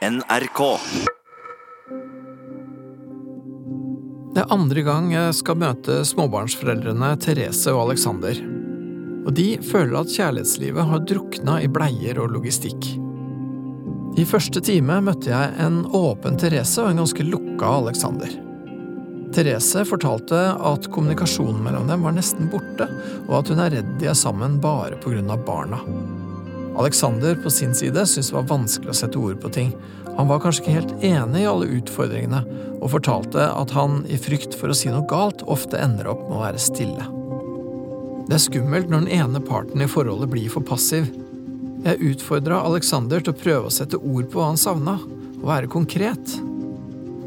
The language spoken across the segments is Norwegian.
NRK. Det er andre gang jeg skal møte småbarnsforeldrene Therese og Alexander. Og de føler at kjærlighetslivet har drukna i bleier og logistikk. I første time møtte jeg en åpen Therese og en ganske lukka Alexander. Therese fortalte at kommunikasjonen mellom dem var nesten borte, og at hun er redd de er sammen bare av barna. Alexander på sin side syntes det var vanskelig å sette ord på ting. Han var kanskje ikke helt enig i alle utfordringene, og fortalte at han i frykt for å si noe galt ofte ender opp med å være stille. Det er skummelt når den ene parten i forholdet blir for passiv. Jeg utfordra Alexander til å prøve å sette ord på hva han savna, og være konkret.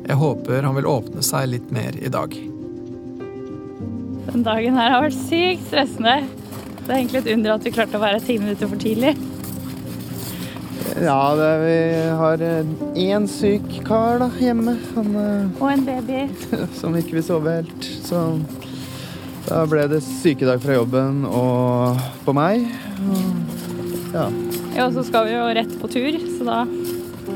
Jeg håper han vil åpne seg litt mer i dag. Den dagen her har vært sykt stressende. Det er egentlig et under at vi klarte å være ti minutter for tidlig. Ja, det, vi har én syk kar da, hjemme. Han, Og en baby. eh, som ikke vil sove helt. Så da ble det sykedag fra jobben og på meg. Og, ja, Ja, og så skal vi jo rett på tur, så da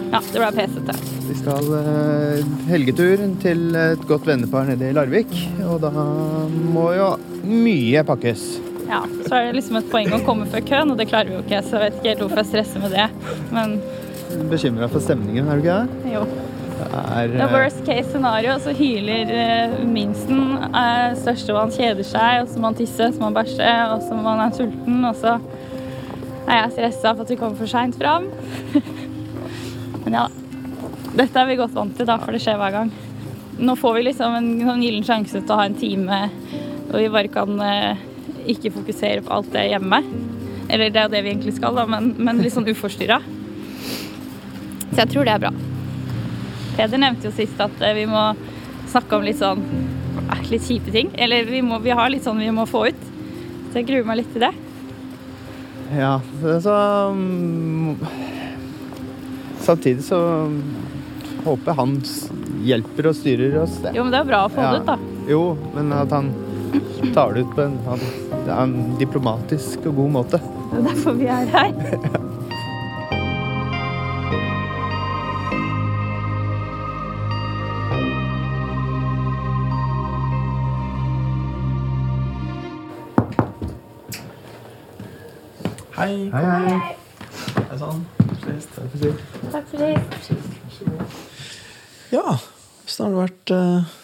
Ja, det ble pesete. vi skal eh, helgetur til et godt vennepar nede i Larvik. Og da må jo mye pakkes. Ja, Så er det liksom et poeng å komme før køen, og det klarer vi jo ikke, så jeg vet ikke helt hvorfor jeg stresser med det. Men Bekymra for stemningen, er du ikke det? jo. Det er, Det eh, worst case scenario, så hyler eh, minsten. Eh, størstemann kjeder seg, og så må han tisse, så må han bæsje, og så må han er sulten, og så er jeg stressa for at vi kommer for seint fram. Men ja, dette er vi godt vant til, da, for det skjer hver gang. Nå får vi liksom en sånn gyllen sjanse til å ha en time hvor vi bare kan ikke fokusere på alt det hjemme. Eller det er jo det vi egentlig skal, da, men, men litt sånn uforstyrra. Så jeg tror det er bra. Peder nevnte jo sist at eh, vi må snakke om litt sånn litt kjipe ting. Eller vi, må, vi har litt sånn vi må få ut. Så jeg gruer meg litt til det. Ja, så mm, Samtidig så håper jeg han hjelper og styrer oss. Det. Jo, men det er bra å få Ja. det ut, da. Jo, men at han tar det ut på en, en, en diplomatisk og god måte. Det er derfor vi er her. Hei. Hei, hei. Hei sann. Takk for det. Ja, åssen har det vært uh,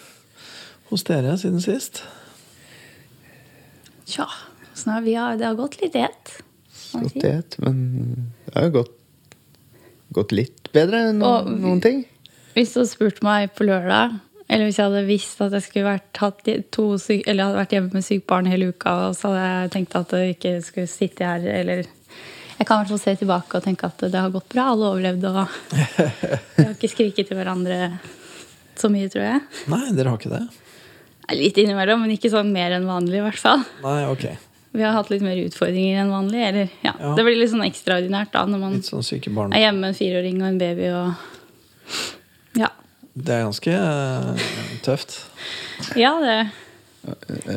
hos dere siden sist? Tja, sånn har det har gått litt i ett. Gått i ett, men det har jo gått, gått litt bedre enn Og- noen ting. Hvis du hadde spurt meg på lørdag, eller hvis jeg hadde visst at jeg skulle vært, hatt to syk, eller hadde vært hjemme med sykt barn hele uka, og så hadde jeg tenkt at jeg ikke skulle sitte her, eller Jeg kan i hvert fall se tilbake og tenke at det har gått bra, alle overlevde, og vi har ikke skriket til hverandre så mye, tror jeg. Nei, dere har ikke det? Litt innimellom, men ikke sånn mer enn vanlig, i hvert fall. Nei, ok. Vi har hatt litt mer utfordringer enn vanlig. Eller, ja. Ja. Det blir litt sånn ekstraordinært da, når man sånn er hjemme med en fireåring og en baby og Ja. Det er ganske uh, tøft. Ja, det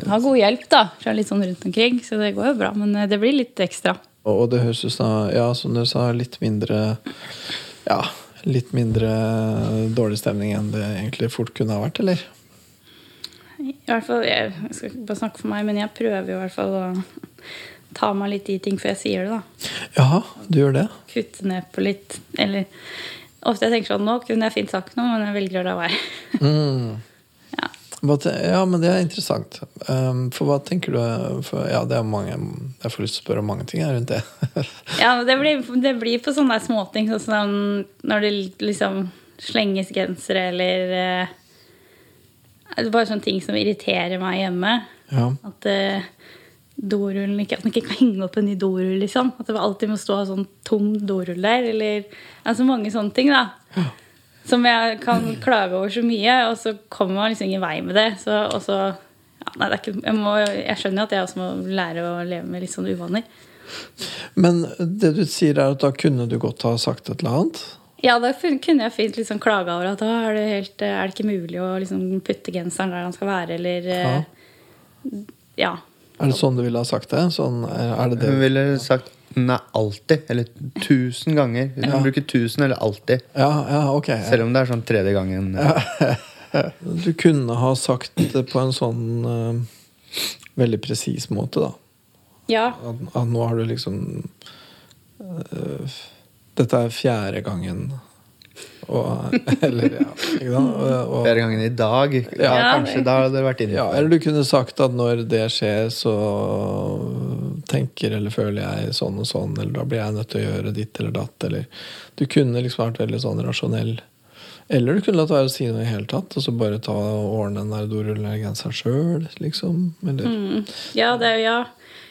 har god hjelp da, fra litt sånn rundt omkring, så det går jo bra. Men eh, det blir litt ekstra. Og det høres ut som, ja, som du sa, litt mindre Ja, litt mindre dårlig stemning enn det egentlig fort kunne ha vært, eller? I hvert fall, Jeg jeg skal ikke bare snakke for meg, men jeg prøver jo i hvert fall å ta meg litt i ting før jeg sier det. da. Ja, du gjør det? Kutte ned på litt. Eller ofte jeg tenker sånn Nå kunne jeg fint sagt noe, men jeg velger å la være. Mm. Ja. Ja, men det er interessant. Um, for hva tenker du for, Ja, det er mange Jeg får lyst til å spørre om mange ting rundt det. Ja, det blir, det blir på sånne småting, sånn som når det liksom slenges gensere eller eh, det er Bare sånne ting som irriterer meg hjemme. ja. At uh, dorullen ikke, at man ikke kan henge opp en ny dorull, liksom. At det alltid må stå sånn tom dorull der. Eller altså mange sånne ting, da. Som jeg kan klage over så mye, og så kommer man liksom ingen vei med det. Så, og så ja, Nei, det er ikke jeg, må, jeg skjønner at jeg også må lære å leve med litt sånne uvaner. Men det du sier, er at da kunne du godt ha sagt et eller annet? Ja, da kunne jeg fint liksom klage over at er det, helt, er det ikke mulig å liksom putte genseren der han skal være, eller ja. Ja. Er det sånn du ville ha sagt det? Sånn, er det det? Hun ville sagt Nei, alltid. Eller tusen ganger. Du kan bruke tusen eller alltid. Ja, ja, ok. Selv om det er sånn tredje gangen. Du kunne ha sagt det på en sånn uh, veldig presis måte, da. Ja. At, at nå har du liksom eh, Dette er fjerde gangen og, Eller, ja. Ikke sant? Og, og, Flere ganger i dag. Ja, Ja. kanskje da hadde det vært inne. ja, eller du kunne sagt at når det skjer, så tenker eller føler jeg sånn og sånn, eller da blir jeg nødt til å gjøre ditt eller datt, eller Du kunne liksom vært veldig sånn rasjonell. Eller du kunne latt være å si noe i hele tatt, og så bare ta og ordne den der dorullen eller genseren sjøl, liksom. Eller Ja, det er jo ja.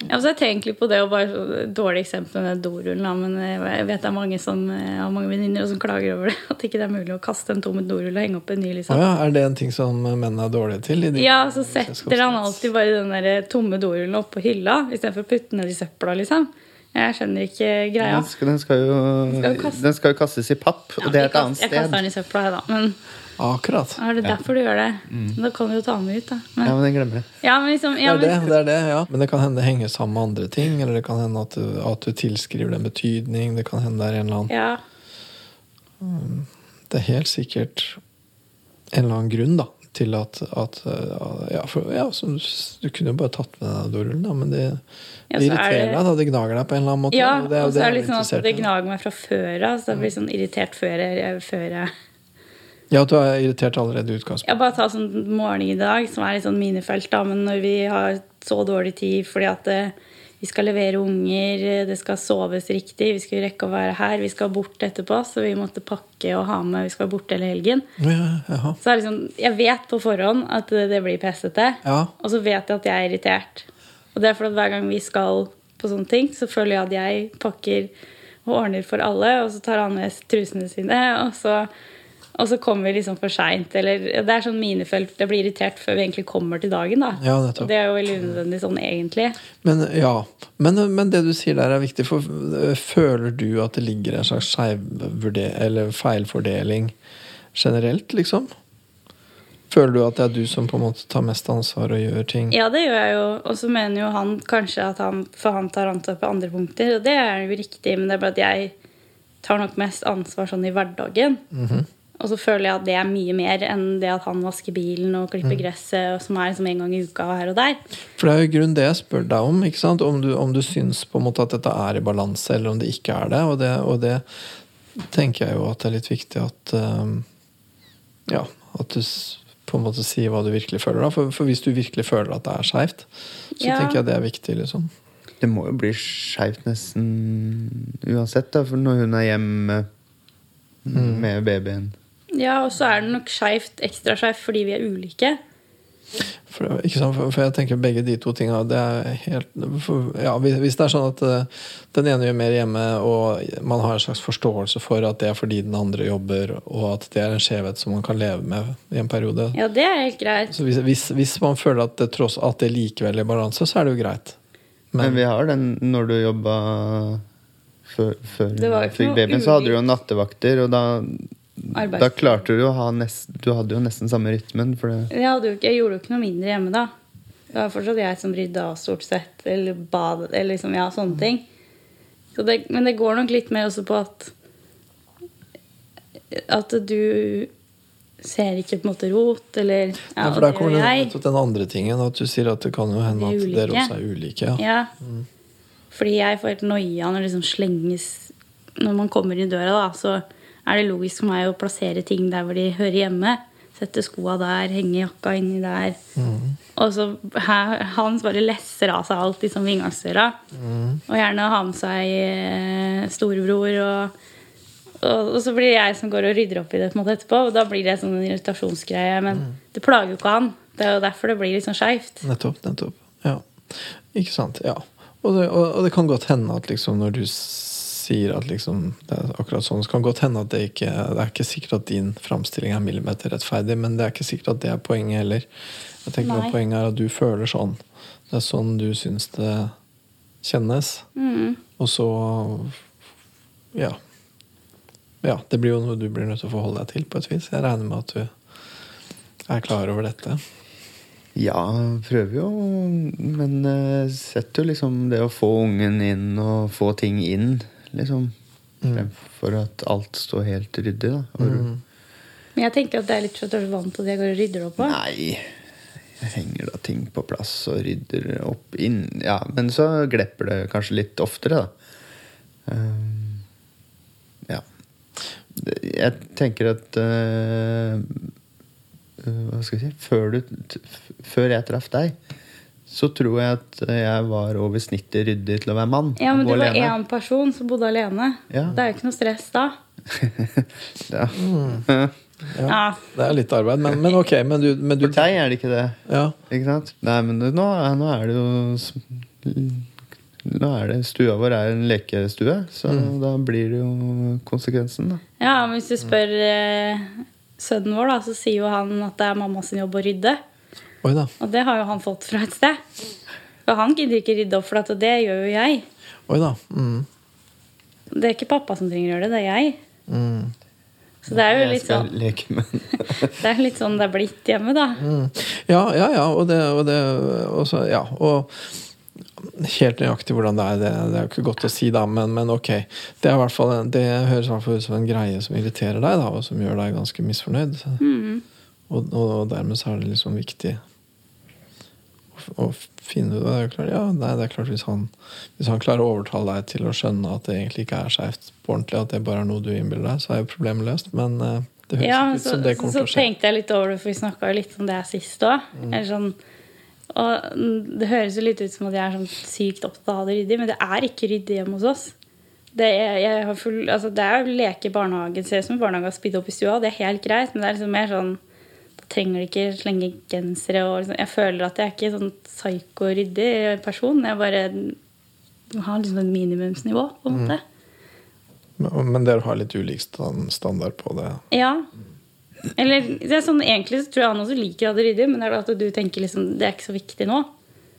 Ja jeg tenker litt på det, og bare så dårlig eksempel med dorullen. da, Men jeg vet det er mange som jeg har mange venninner som klager over det. At ikke det er mulig å kaste en tom dorull og henge opp en ny. Liksom. liksom. ja, er det en ting som menn er dårlige til? i de- Ja, så setter han alltid bare den der tomme dorullen oppå hylla istedenfor å putte den ned i søpla. liksom. Jeg skjønner ikke greia. Den skal, den, skal jo, Skal den skal jo kastes i papp, og det er et annet sted. Jeg kaster den i søpla, jeg, da. Men Akkurat. er det derfor du gjør det? Mm. Da kan du jo ta den ut, da. Ja, Men, men den glemmer jeg. ja, men liksom, Det er det, men, det er det, ja. Men det kan hende det henger sammen med andre ting. Eller det kan hende at du, at du tilskriver det en betydning. Det kan hende det er en eller annen ja, Det er helt sikkert en eller annen grunn da til at, at uh, ja, for, ja, så, Du kunne jo bare tatt med deg dorullen, da, men det, Ja, det er irriterer det- deg. da, Det gnager deg på en eller annen måte. ja og det er så er jeg det liksom at det gnager meg fra før av. Så jeg blir sånn irritert før jeg, før jeg Ja, at du er irritert allerede i utgangspunktet. Jeg bare tar sånn morgen i dag, som er litt sånn minefelt, da, men når vi har så dårlig tid fordi at det, vi skal levere unger, eh, det skal soves riktig, vi skal rekke å være her, vi skal bort etterpå, så vi måtte pakke og ha med, vi skal bort hele helgen. Ja. Så er det liksom, jeg vet på forhånd at det det blir pestete, Ja. og så vet jeg at jeg er irritert. Og det er fordi at hver gang vi skal på sånne ting, så føler jeg at jeg pakker og ordner for alle, og så tar han med trusene sine, og så, og så kommer vi liksom for seint. Eller det er sånn minefelt. Jeg blir irritert før vi egentlig kommer til dagen, da. Ja, nettopp. og det er jo veldig unødvendig sånn egentlig. Men ja, men, men det du sier der er viktig. For øh, føler du at det ligger en slags eller feilfordeling generelt, liksom? Føler du at det er du som på en måte tar mest ansvar og gjør ting? Ja, det gjør jeg jo. Og så mener jo han kanskje at han For han tar ansvar på andre punkter, og det er jo riktig, men det er bare at jeg tar nok mest ansvar sånn i hverdagen. Og så føler jeg at det er mye mer enn det at han vasker bilen og klipper gresset, som er liksom en gang i uka her og der. For det er jo i grunnen det jeg spør deg om. ikke sant? Om du, om du syns på en måte at dette er i balanse, eller om det ikke er det. Og det, og det tenker jeg jo at det er litt viktig at øhm, Ja, at du på en måte sier hva du virkelig føler. da. For, for hvis du virkelig føler at det er skeivt, så Ja. tenker jeg det er viktig. liksom. Det må jo bli skeivt nesten uansett, da, for når hun er hjemme med babyen. Ja, og så er det nok skeivt, ekstra skeivt, fordi vi er ulike. For, ikke sant? For, for jeg tenker begge de to tinga det er helt for, ja, hvis, hvis det er sånn at uh, den ene gjør mer hjemme, og man har en slags forståelse for at det er fordi den andre jobber, og at det er en skjevhet som man kan leve med i en periode Ja, det er helt greit. Så hvis, hvis, hvis man føler at det, tross, at det likevel er i balanse, så er det jo greit. Men, Men, vi har den når du jobba før, før du fikk babyen, så hadde du jo nattevakter, og da, Arbeids- da klarte du å ha nest, Du hadde jo nesten samme rytmen, for det Jeg, hadde jo ikke, jeg gjorde jo ikke noe mindre hjemme da. Det var fortsatt jeg som rydda stort sett. Eller bad, eller liksom, ja, sånne ting. Så det, men det går nok litt mer også på at At du ser ikke på en måte rot, eller Ja, ja, for der kommer nettopp den andre tingen, at du sier at det kan jo hende at dere også er ulike. Ja. Ja. Fordi jeg får helt noia når det liksom slenges Når man kommer i døra, da, så er det logisk for meg å plassere ting der hvor de hører hjemme. Sette skoa der, henge jakka inni der. Og så her, han bare lesser av seg alt liksom ved inngangsdøra. Og gjerne ha med seg eh, storebror. Og, og, og så blir det jeg som går og rydder opp i det på en måte etterpå. Og da blir det sånn en irritasjonsgreie. Men det plager jo ikke han. Det er jo derfor det blir litt sånn skeivt. Nettopp. nettopp. Ja. Ikke sant. Ja. Og det, og, og det kan godt hende at liksom når du sier at liksom det er akkurat sånn, så kan godt hende at det ikke Det er ikke sikkert at din framstilling er millimeterrettferdig, men det er ikke sikkert at det er poenget heller. Jeg tenker Nei. at Poenget er at du føler sånn. Det er sånn du syns det kjennes. Mm. Og så Ja. Ja, det blir jo noe du blir nødt til å forholde deg til på et vis. Jeg regner med at du er klar over dette. Ja, prøver jo, men uh, setter jo liksom det å få ungen inn og få ting inn, liksom. Fremfor at alt står helt ryddig, da. Og, Men jeg tenker at det er litt for at du er vant til at jeg går og rydder opp på. Nei, jeg henger da ting på plass og rydder opp inn. Ja, men så glepper det kanskje litt oftere, da. Um, ja. Jeg tenker at uh, uh, Hva skal jeg si før, du, før jeg traff deg, så tror jeg at jeg var over snittet ryddig til å være mann. Ja, men du var alene. én person som bodde alene. Ja. Det er jo ikke noe stress da. Ja. Ja. Det er litt arbeid, men, men ok. Men du, men du For deg er det ikke det. ja. Ikke sant? Nei, men nå, nå er det jo Nå er det Stua vår er en lekestue, så da blir det jo konsekvensen, da. ja, men hvis du spør eh, sønnen vår, da, så sier jo han at det er mamma sin jobb å rydde. Oi da. Og det har jo han fått fra et sted. For han gidder ikke rydde opp, for at det gjør jo jeg. Oi da. Mm. Det er ikke pappa som trenger å gjøre det, det er jeg. Mm. Så det er jo litt sånn det er litt sånn det er blitt hjemme, da. Mm. Ja, ja, ja. Og det, og det også, Ja. Og helt nøyaktig hvordan det er, det, det er jo ikke godt å si, da, men, men ok. Det, er fall, det høres i hvert fall ut som en greie som irriterer deg, da, og som gjør deg ganske misfornøyd. Mm. Og, og dermed så er det liksom viktig å, å finne ut det. Er klart, ja, nei, det er klart hvis han, hvis han klarer å overtale deg til å skjønne at det egentlig ikke er skeivt på ordentlig, at det bare er noe du innbiller deg, så er jo problemet løst. Men eh, det høres Ja, ut som det kommer så til å skje. Så tenkte jeg litt over det, for vi snakka jo litt om det sist òg. Sånn, og mm, det høres jo litt ut som at jeg er sånn sykt opptatt av å ha det ryddig, men det er ikke ryddig hjemme hos oss. Det er, jeg har full, altså det er jo leke i barnehagen, ser ut som barnehagen har spydd opp i stua, det er helt greit, men det er liksom mer sånn trenger de ikke slenge gensere og liksom, Jeg føler at jeg er ikke sånn psyko-ryddig person. Jeg bare har liksom et minimumsnivå, på en måte. Men, men dere har litt ulik standard på det. Ja. Eller det er sånn, Egentlig så tror jeg han også liker å ha det ryddig, men det er at du tenker liksom, det er ikke så viktig nå.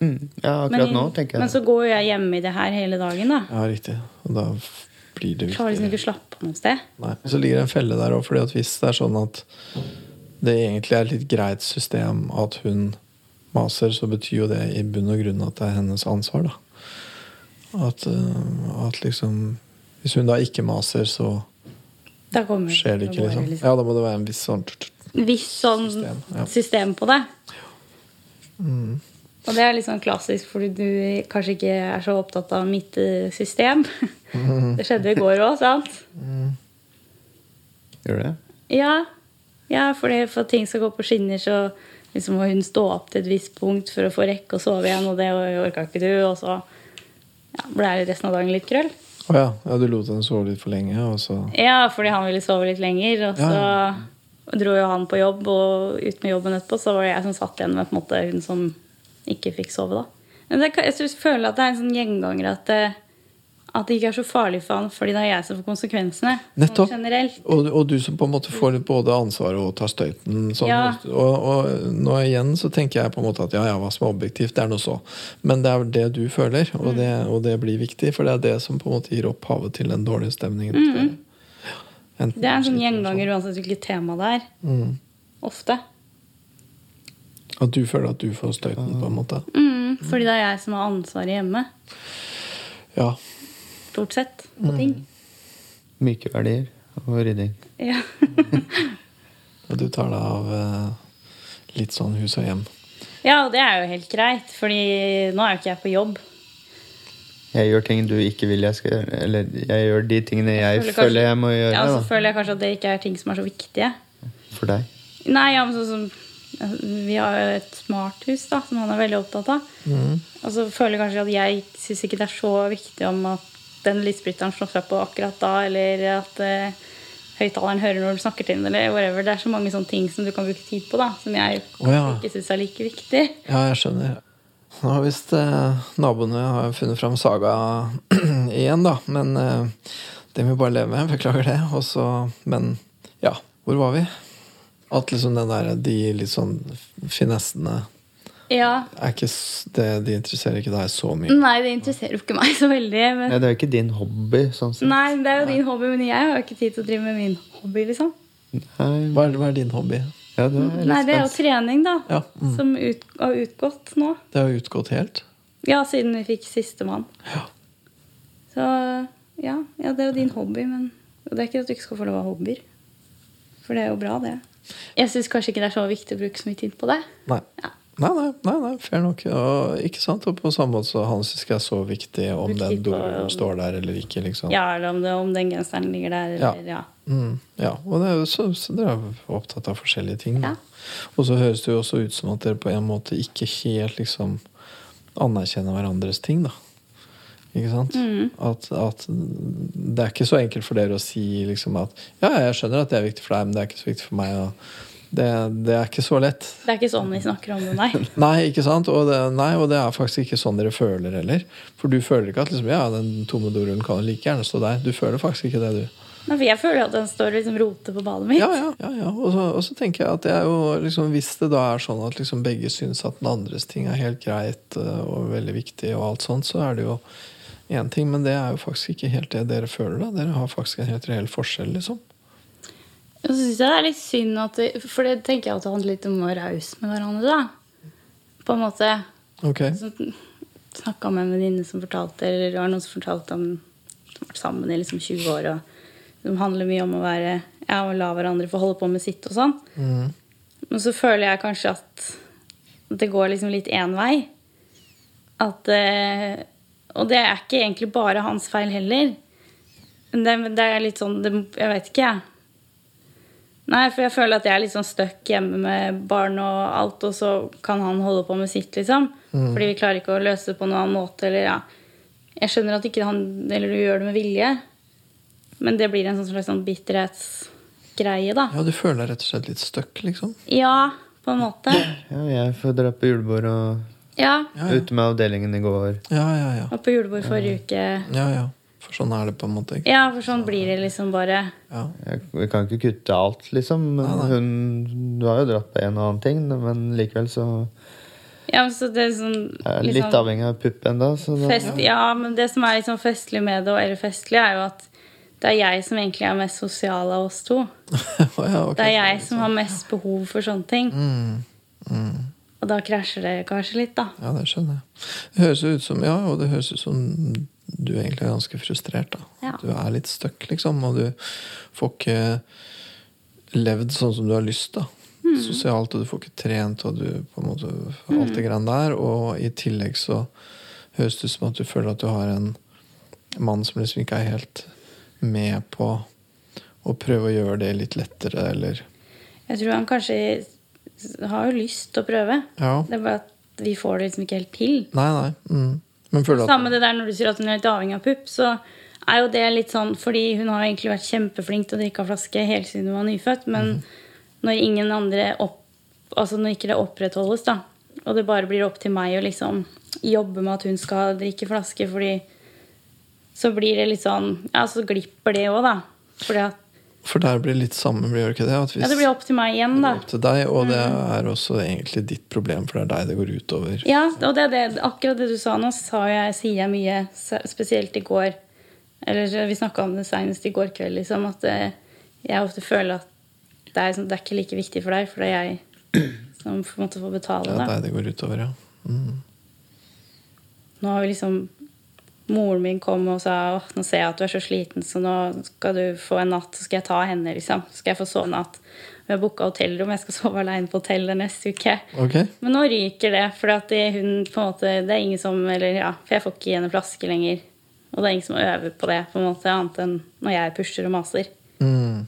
mm. Ja, akkurat Men, nå tenker men så går jo jeg hjemme i det her hele dagen. da Ja, riktig. Og da blir det Klarer liksom viktig. ikke å slappe av noe sted. Nei. Så ligger det en felle der òg, fordi at hvis det er sånn at det egentlig er et litt greit system at hun maser, så betyr jo det i bunn og grunn at det er hennes ansvar, da. At, eh, at liksom Hvis hun da ikke maser, så Da kommer skjer det ikke, liksom. Ja, da må det være en viss sånn Viss sånn System, ja. system på det. Mm. Og det er litt sånn klassisk fordi du kanskje ikke er så opptatt av mitt eh, system. Mm. Det skjedde i går òg, sant? Gjør det? Ja, ja fordi for at ting skal gå på skinner, så liksom må hun stå opp til et visst punkt for å få rekke å sove igjen, og det orka ikke du. Og så ja, ble det resten av dagen litt krøll. Å ja. ja. Du lot henne sove litt for lenge, og så Ja, fordi han ville sove litt lenger. Og så Ja. dro jo han på jobb, og ut med jobben etterpå så var det jeg som satt igjen med på en måte hun som ikke fikk sove. da. Men det, jeg synes, føler at det er en sånn gjenganger at det, at det ikke er så farlig for han, fordi det er jeg som får konsekvensene. sånn Nettopp. Og, og du som på en måte får både ansvaret og tar støyten. Sånn, Ja. og, og nå igjen så tenker jeg på en måte at ja, ja, hva som er objektivt, det er noe så. Men det er det du føler, og det, og det blir viktig. For det er det som på en måte gir opphavet til den dårlige stemningen. Mm -hmm. Enten Det er en sånn gjenganger uansett hvilket tema det er. Mm. Ofte. At du føler at du får støyten, på en måte. Mm, fordi det er jeg som har ansvaret hjemme. Ja. Stort sett. På ting. Myke verdier og rydding. Ja. Og du tar deg av eh, litt sånn hus og hjem. ja, og det er jo helt greit, fordi nå er jo ikke jeg på jobb. Jeg gjør ting du ikke vil jeg skal gjøre. Eller jeg gjør de tingene jeg, føler føler, kanskje- jeg må gjøre Ja, så da, føler jeg kanskje at det ikke er ting som er så viktige. for deg. Nei, ja, men sånn som Vi har jo et smarthus da, som han er veldig opptatt av. Og så føler jeg kanskje at jeg syns ikke det er så viktig om at den lysbryteren slår seg på akkurat da, eller at eh, høyttaleren hører når du snakker til den, eller whatever. Det er så mange sånne ting som du kan bruke tid på, da, som jeg oh, ja. ikke syns er like viktig. Ja, jeg skjønner. Nå har visst eh, naboene har funnet fram Saga igjen, da. Men eh, det må vi bare leve med. Beklager det. Også, men ja, hvor var vi? At liksom den der, de litt sånn finessene Ja. er ikke det, det, interesserer ikke deg så mye. Nei, det interesserer jo ikke meg så veldig. Men... Nei, det er jo ikke din hobby, sånn sett. Nei, det er jo din hobby, men jeg har jo ikke tid til å drive med min hobby, liksom. Nei, Hva er, hva er din hobby? Ja, det er Nei, det er jo trening, da. Ja, mm. Som ut, har utgått nå. Det har jo utgått helt. Ja, siden vi fikk sistemann. Ja. Så ja, ja, det er jo din hobby, men og det er ikke at du ikke skal få lov å ha hobbyer. For det er jo bra, det. Jeg syns kanskje ikke det er så viktig å bruke så mye tid på det. Nei. Ja. Nei, nei, nei, nei, fair nok. Og, ikke sant? Og på samme måte så han syns ikke det er så viktig om den doen står der eller ikke. liksom. Ja, eller om, det, om den genseren ligger der, Ja. eller ja. Mm, ja, og det er jo så, så dere er opptatt av forskjellige ting. Ja. Og så høres det jo også ut som at dere på en måte ikke helt liksom anerkjenner hverandres ting, da. Ikke sant? Mm. At, at det er ikke så enkelt for dere å si liksom at ja, jeg skjønner at det er viktig for deg, men det er ikke så viktig for meg. Og det, det er ikke så lett. Det er ikke sånn vi snakker om det, nei. Nei, ikke sant? Og det, nei, og det er faktisk ikke sånn dere føler heller. For du føler ikke at liksom, ja, den tomme dorullen kan like gjerne stå der. Du føler faktisk ikke det, du. nei. For jeg føler at den står liksom roter på badet mitt. Ja, ja, ja, ja. Og, så, og så tenker jeg at er jo liksom, Hvis det da er sånn at liksom begge syns at den andres ting er helt greit eh, og veldig viktig, og alt sånt, så er det jo én ting, men det er jo faktisk ikke helt det dere føler. da Dere har faktisk en helt reell forskjell, liksom. Og så syns jeg det er litt synd at det, For det tenker jeg at det handler litt om å være raus med hverandre, da. På en måte. Okay. Så Snakka med en venninne som fortalte Eller det var noen som fortalte om Som har vært sammen i liksom 20 år, og som handler mye om å være Ja, å la hverandre få holde på med sitt og sånn. Mm. Men så føler jeg kanskje at det går liksom litt én vei. At eh, Og det er ikke egentlig bare hans feil heller. Men det, det er litt sånn det, Jeg vet ikke, jeg. Nei, for jeg føler at jeg er litt sånn stuck hjemme med barn og alt, og så kan han holde på med sitt, liksom. Fordi vi klarer ikke å løse det på noen annen måte, eller ja. Jeg skjønner at ikke han Eller du gjør det med vilje, men det blir en sånn slags sånn bitterhetsgreie, da. Ja, du føler deg rett og slett litt stuck, liksom? Ja, på en måte. Ja, jeg får dra på julebord og Ja. Ja, ja. ute med avdelingen i går. Ja, ja, ja. Og på julebord forrige uke. ja, ja. For sånn er det på en måte. ikke? Ja, for sånn blir det liksom bare. Ja. Jeg, vi kan ikke kutte alt, liksom. Men Nei, nei. hun Du har jo dratt på en og annen ting, men likevel så Ja, men så det er sånn liksom, litt liksom, avhengig av pupp ennå. Da, fest, Ja, men det som er sånn festlig med det, eller festlig, er jo at det er jeg som egentlig er mest sosial av oss to. Ja, okay, Det er jeg som har mest behov for sånne ting. Mm. Mm. Og da krasjer det kanskje litt, da. Ja, det skjønner jeg. Det høres ut som Ja, og det høres ut som du egentlig er ganske frustrert. da Ja. Du er litt stuck, liksom, og du får ikke levd sånn som du har lyst. da Mm. Sosialt, og du får ikke trent, og du på en måte alt det greiene der. Og i tillegg så høres det ut som at du føler at du har en mann som liksom ikke er helt med på å prøve å gjøre det litt lettere, eller Jeg tror han kanskje har jo lyst til å prøve. Ja. Det er bare at vi får det liksom ikke helt til. Nei, nei. Mm. Samme det der når du sier at hun er litt avhengig av pupp, så er jo det litt sånn Fordi hun har egentlig vært kjempeflink til å drikke av flaske helt siden hun var nyfødt, men når ingen andre opp, Altså når ikke det opprettholdes, da, og det bare blir opp til meg å liksom jobbe med at hun skal drikke flaske, fordi så blir det litt sånn Ja, så glipper det òg, da. Fordi at For der blir det litt samme, blir det ikke det? Ja, det blir opp til meg igjen, da. opp til deg, og det er også egentlig ditt problem, for det er deg det går utover. Ja, og det er det, akkurat det du sa nå, sa jeg, sier jeg mye, spesielt i går. Eller vi snakka om det senest i går kveld, liksom, at eh, jeg ofte føler at det er, sånn, det er ikke like viktig for deg, for det er jeg som på en måte får betale Det er deg det går utover, ja. Mm. Nå har vi liksom Moren min kom og sa åh, nå ser jeg at du er så sliten, så nå skal du få en natt, så skal jeg ta henne, liksom. Så skal jeg få sove natt. Vi har booka hotellrom, jeg skal sove aleine på hotellet neste uke. Okay. Men nå ryker det, for det, hun måte, det er ingen som eller ja, For jeg får ikke igjen en flaske lenger. Og det er ingen som øver på det, på en måte, annet enn når jeg pusher og maser. Mm.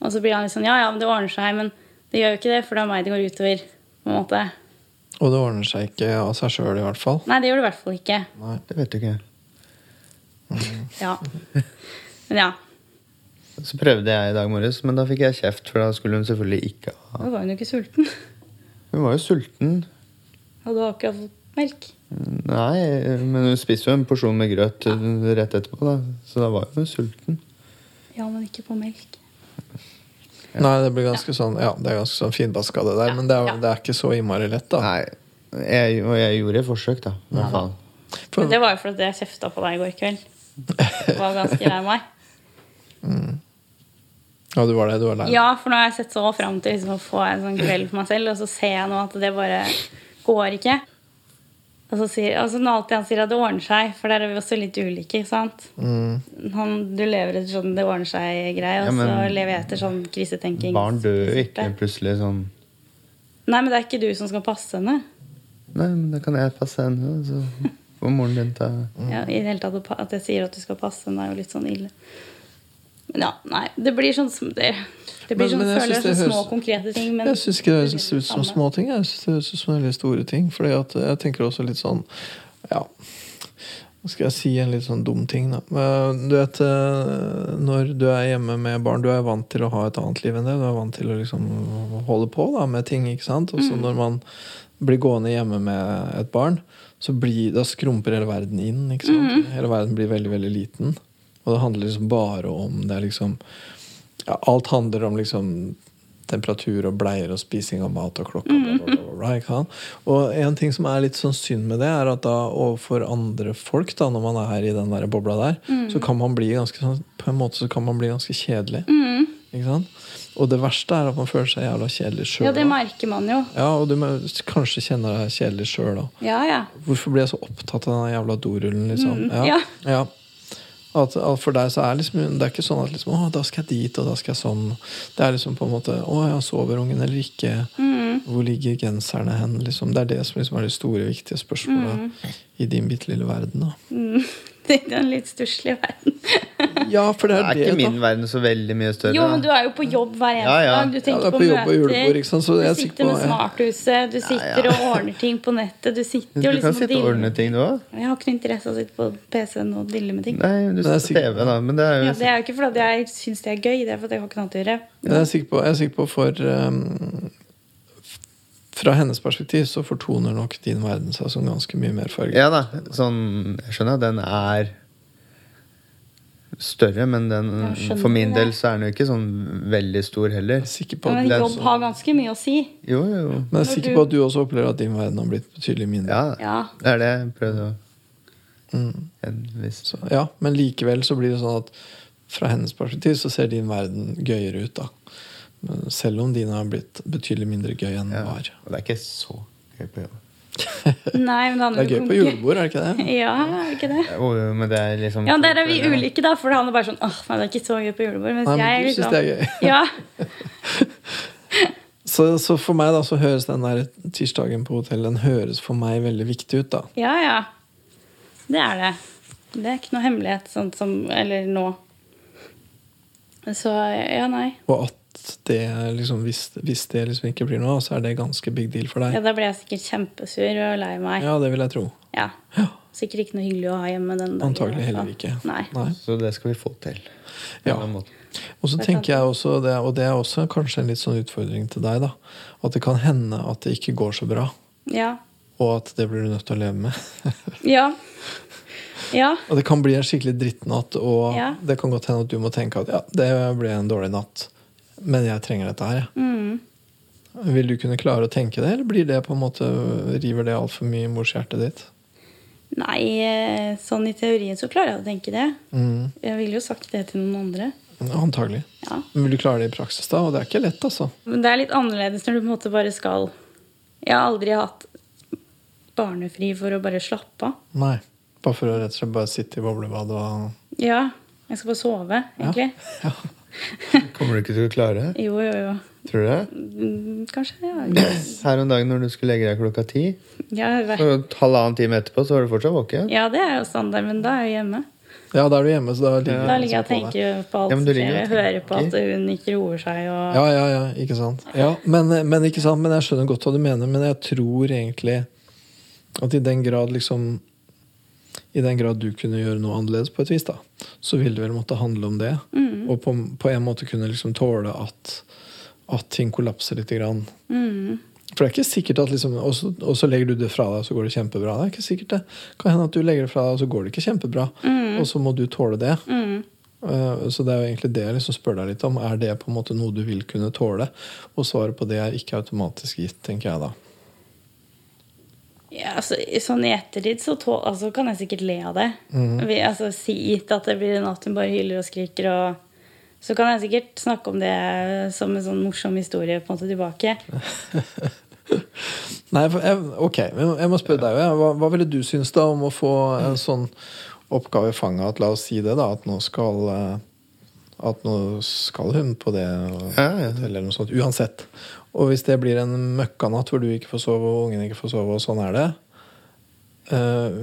Og så blir han litt sånn Ja, ja, men det ordner seg. Men det gjør jo ikke det, for det er meg det går utover. på en måte. Og det ordner seg ikke av seg sjøl, i hvert fall. Nei, det gjør det i hvert fall ikke. Nei. Det vet du ikke. Ja. Men ja. Så prøvde jeg i dag morges, men da fikk jeg kjeft, for da skulle hun selvfølgelig ikke ha Da var hun jo ikke sulten. Hun var jo sulten. Og du har akkurat fått melk. Nei, men hun spiste jo en porsjon med grøt rett etterpå, da. Så da var hun sulten. Ja, men ikke på melk. Nei, det blir ganske sånn Ja, det er ganske sånn finvaska, det der, men det er, Ja. det er ikke så innmari lett, da. Nei, jeg, og jeg gjorde et forsøk, da. I hvert fall. Men det var jo fordi jeg kjefta på deg i går kveld. Det var ganske lei meg. Ja, du var det. Du var lei. Ja, for nå har jeg sett så fram til liksom, å få en sånn kveld for meg selv, og så ser jeg nå at det bare går ikke. Og så sier, altså Når alltid han sier at det ordner seg, for der er vi også litt ulike. ikke sant? Han, du lever etter sånn det ordner seg-greie, og Ja, men- så lever jeg etter sånn krisetenking. Barn dør jo ikke plutselig sånn Nei, men det er ikke du som skal passe henne. Nei, men da kan jeg passe henne, så får moren din ta Ja, i det hele tatt At jeg sier at du skal passe henne, er jo litt sånn ille. Men ja, nei. Det blir sånn som det, det blir Men- sånn, føler det det små, konkrete ting. Men Jeg syns ikke det høres ut som små ting. Jeg synes det høres ut som veldig store ting. For jeg tenker også litt sånn Ja, hva skal jeg si en litt sånn dum ting, da. Du vet, eh, når du er hjemme med barn, du er vant til å ha et annet liv enn det. Du er vant til å liksom holde på da, med ting, ikke sant. Og så når man blir gående hjemme med et barn, så blir, da skrumper hele verden inn. ikke sant? Hele verden blir veldig, veldig liten. Og det handler liksom bare om det er liksom ja, Alt handler om liksom temperatur og bleier og spising av mat og klokka. Bla, bla, bla, bla. Og en ting som er litt sånn synd med det, er at da overfor andre folk, da, når man er i den der bobla der, så kan man bli ganske sånn På en måte så kan man bli ganske kjedelig. Ikke sant? Og det verste er at man føler seg jævla kjedelig sjøl. Ja, det merker man jo. Ja, og du kanskje kjenner deg kjedelig sjøl òg. Ja, ja. Hvorfor blir jeg så opptatt av den jævla dorullen, liksom? Mm, ja. ja. At, at for deg så er liksom, det er ikke sånn at liksom, å, da skal jeg dit, og da skal jeg sånn. Det er liksom på en måte Å ja, sover ungen eller ikke? Mm. Hvor ligger genserne hen? Liksom, det er det som liksom er det store, viktige spørsmålet Mm. i din bitte lille verden. Da. Det er en litt stusslig verden. Ja, for det Det er, det, ikke min da. verden så veldig mye større. Jo, men du er jo på jobb hver eneste Ja, ja. dag. Du tenker ja, er på, på møter. julebord, ikke sant, så er du sitter på- med smarthuset, du sitter ja. og ordner ting på nettet. Du sitter Du jo kan liksom og sitte og ordne ting, du òg. Jeg har ikke noe interesse av å sitte på PC-en og dille med ting. Nei, du Men jeg ser er på TV, da. Men det er jo Ja, det er jo ikke fordi jeg syns det er gøy, det er fordi jeg har ikke noe annet å gjøre. Jeg er sikker på, jeg er sikker på for um, Fra hennes perspektiv så fortoner nok din verden seg som ganske mye mer farget. Ja da. Sånn, jeg skjønner at den er større, men den, for min del så er den jo ikke sånn veldig stor heller. Er Men jobb har ganske mye å si. Jo, jo. men jeg er sikker du- på at du også opplever at din verden har blitt betydelig mindre. Ja, Ja. det er det jeg prøvde å Mm. Så, ja, men likevel så blir det sånn at fra hennes perspektiv så ser din verden gøyere ut. da Selv om din har blitt betydelig mindre gøy enn den Ja. var. Og det er ikke så gøy på jobb. Nei, men det Det er gøy på julebord, er det ikke det? Ja, er det ikke det? Jo, men det er liksom Ja, der er vi ulike, da. For han er bare sånn åh, nei, det er ikke så gøy på julebord. Mens Nei, men jeg er liksom det er gøy. Ja. Så, så for meg da så høres den der tirsdagen på hotell Den høres for meg veldig viktig ut. da ja, ja. Det er det. Det er ikke noe hemmelighet sånn som Eller nå. Så ja, nei. Og at det liksom hvis, hvis det liksom ikke blir noe, så er det ganske big deal for deg. Ja, da blir jeg sikkert kjempesur og lei meg. Ja, det vil jeg tro. Ja. Sikkert ikke noe hyggelig å ha hjemme den dagen. Antagelig heller ikke. Nei. Nei. Så det skal vi få til. Ja. Og så er tenker jeg også, det, og det er også kanskje en litt sånn utfordring til deg, da. At det kan hende at det ikke går så bra. Ja. Og at det blir du nødt til å leve med. Ja. Ja. og det kan bli en skikkelig drittnatt, og Ja. det kan godt hende at du må tenke at ja, det ble en dårlig natt, men jeg trenger dette her. jeg. Mm. Vil du kunne klare å tenke det, eller blir det på en måte, river det altfor mye i morshjertet ditt? Nei, eh, sånn i teorien så klarer jeg å tenke det. Mm, Jeg ville jo sagt det til noen andre. antagelig. Ja. Men vil du klare det i praksis, da? Og det er ikke lett, altså. Men det er litt annerledes når du på en måte bare skal Jeg har aldri hatt barnefri for å bare slappe av. Nei. Bare for å rett og slett bare sitte i boblebad og Ja, jeg skal bare sove, egentlig. Ja. ja. Kommer du ikke til å klare det? Jo, jo, jo. Tror du det? Mm, Kanskje, ja. Her om dagen når du skulle legge deg klokka ti, Ja, og halvannen time etterpå, så var du fortsatt våken? ja, det er jo standard, men da er jeg hjemme. Ja, da er du hjemme, så da ligger Da ligger jeg og liksom tenker på alt Ja, som skjer. ligger Jeg og hører på at hun ikke roer seg. Og... Ja, ja, ja, ikke sant. Ja, men, men, ikke sant? men jeg skjønner godt hva du mener, men jeg tror egentlig at i den grad liksom I den grad du kunne gjøre noe annerledes på et vis, da, så ville det vel måtte handle om det. Mm. Og på, på en måte kunne liksom tåle at, at ting kollapser litt. Grann. Mm. For det er ikke sikkert at liksom, og, så, og så legger du det fra deg, så går det kjempebra. Det er ikke sikkert det. Kan hende at du legger det fra deg, og så går det ikke kjempebra. Og så må du tåle det. Mm. Eh, Så det er jo egentlig det jeg liksom spør deg litt om. Er det på en måte noe du vil kunne tåle? Og svaret på det er ikke automatisk gitt, tenker jeg da. Ja, altså, sånn I ettertid så tå, altså, kan jeg sikkert le av det. Vi, altså, si at det blir en natt hun bare hyler og skriker og Så kan jeg sikkert snakke om det som en sånn morsom historie på en måte tilbake. Nei, jeg, ok, jeg må spørre deg. Hva, hva ville du synes da om å få en sånn oppgave i fanget at la oss si det, da, at nå skal eh, At nå skal hun på det Ja, ja. eller noe sånt. Uansett. Og hvis det blir en møkkanatt hvor du ikke får sove og ungen ikke får sove, og sånn er det, eh,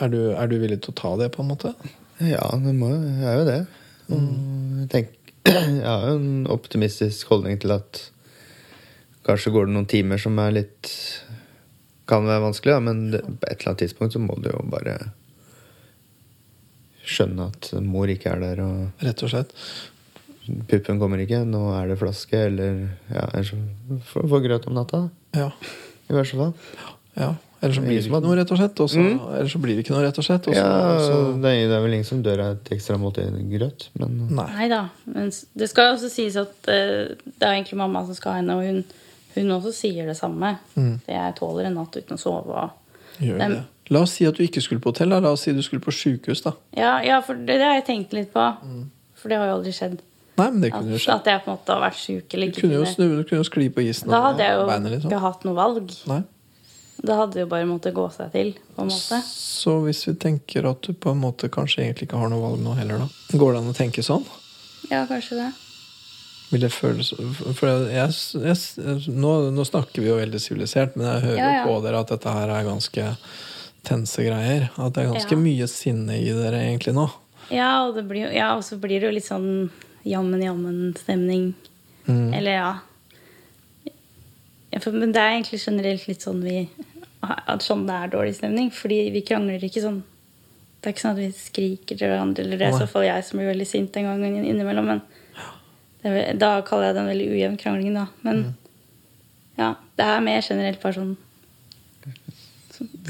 er, du, er du villig til å ta det, på en måte? Ja, det må, jeg er jo det. Mm. Jeg, tenk, jeg har jo en optimistisk holdning til at kanskje går det noen timer som er litt Kan være vanskelig, da, men på et eller annet tidspunkt så må du jo bare skjønne at mor ikke er der, og Rett og slett. puppen kommer ikke, nå er det flaske, eller ja, få grøt om natta. Ja. I verste fall. ja. Eller så blir det ikke noe, rett og slett. Også, mm. Eller så blir det ikke noe, rett og slett. Også. Ja, så, det er, det er vel ingen som dør av et ekstra måltid grøt, men nei. Nei da. Men det skal også sies at uh, det er egentlig mamma som skal ha henne, og hun, hun også sier det samme. Mm. Det jeg tåler en natt uten å sove. Og... Gjør det, det. La oss si at du ikke skulle på hotell. Da. La oss si du skulle på sjukehus. Ja, ja, for det, det har jeg tenkt litt på. For det har jo aldri skjedd. Nei, men det At, kunne jo skjedd. at jeg på en måte har vært sjuk eller Du kunne jo snu, du kunne jo skli på isen. Da hadde jeg jo beinet, liksom. ikke hatt noe valg. Nei. Da hadde jo bare måttet gå seg til. på en måte. Så hvis vi tenker at du på en måte kanskje egentlig ikke har noe valg nå heller, da. Går det an å tenke sånn? Ja, kanskje det. Vil det føles For jeg, jeg, nå, nå snakker vi jo veldig sivilisert, men jeg hører Ja, ja. jo på dere at dette her er ganske tense greier. At det er ganske Ja. mye sinne i dere egentlig nå. Ja, og, det blir, ja, og så blir det jo litt sånn jammen-jammen-stemning. Mm. Eller ja. ja for, Men det er egentlig generelt litt sånn vi At sånn det er dårlig stemning. Fordi vi krangler ikke sånn Det er ikke sånn at vi skriker til hverandre. Eller det er i så fall jeg som blir veldig sint en gang innimellom. Men det da kaller jeg det en veldig ujevn krangling, da. Men Mm. ja, det er mer generelt bare sånn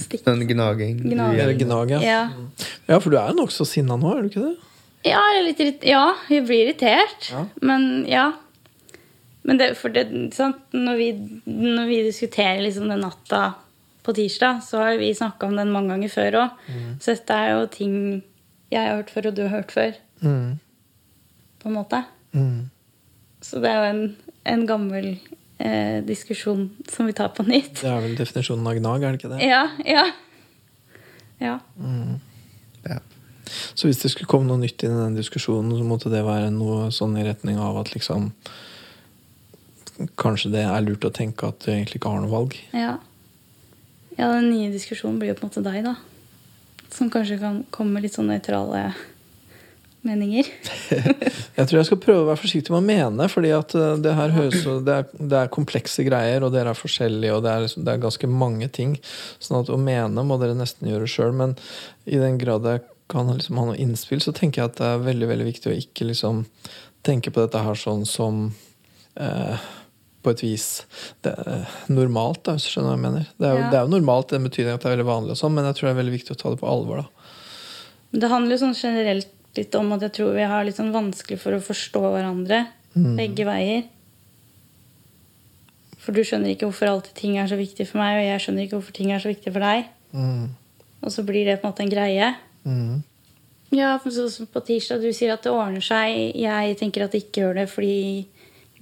stikk. den gnaging Gnaging. Eller ja. Ja. Ja, for du er jo nokså sinna nå, er du ikke det? Ja, jeg er litt irrit ja, jeg blir irritert. Ja. Men ja. Men det, for det, sant? Når, vi, når vi diskuterer liksom den natta på tirsdag, så har vi snakka om den mange ganger før òg. Mm. Så dette er jo ting jeg har hørt før, og du har hørt før. Mm. på en måte. Mm. Så det er jo en, en gammel eh, diskusjon som vi tar på nytt. Det er vel definisjonen av gnag, er det ikke det? Ja, ja. Ja. Ja. Så hvis det skulle komme noe nytt inn i den diskusjonen, så måtte det være noe sånn i retning av at liksom Kanskje det er lurt å tenke at du egentlig ikke har noe valg. Ja. ja, den nye diskusjonen blir jo på en måte deg, da. Som kanskje kan komme med litt sånn nøytrale meninger. Jeg tror jeg skal prøve å være forsiktig med å mene, fordi at eh, det her høres det er, det er komplekse greier, og dere er forskjellige, og det er, liksom, det er ganske mange ting. Sånn at å mene må dere nesten gjøre sjøl, men i den grad jeg kan liksom ha noe innspill, så tenker jeg at det er veldig veldig viktig å ikke liksom tenke på dette her sånn som eh, på et vis det er normalt, da, hvis du skjønner hva jeg mener. Det er, jo, Ja. det er jo normalt i den betydning at det er veldig vanlig, og sånn, men jeg tror det er veldig viktig å ta det på alvor. da. Det handler jo sånn generelt litt om at jeg tror vi har litt sånn vanskelig for å forstå hverandre begge veier. For du skjønner ikke hvorfor alltid ting er så viktig for meg, og jeg skjønner ikke hvorfor ting er så viktig for deg. Mm. Og så blir det på en måte en greie. Mm. Ja, sånn som på tirsdag, du sier at det ordner seg. Jeg tenker at det ikke gjør det fordi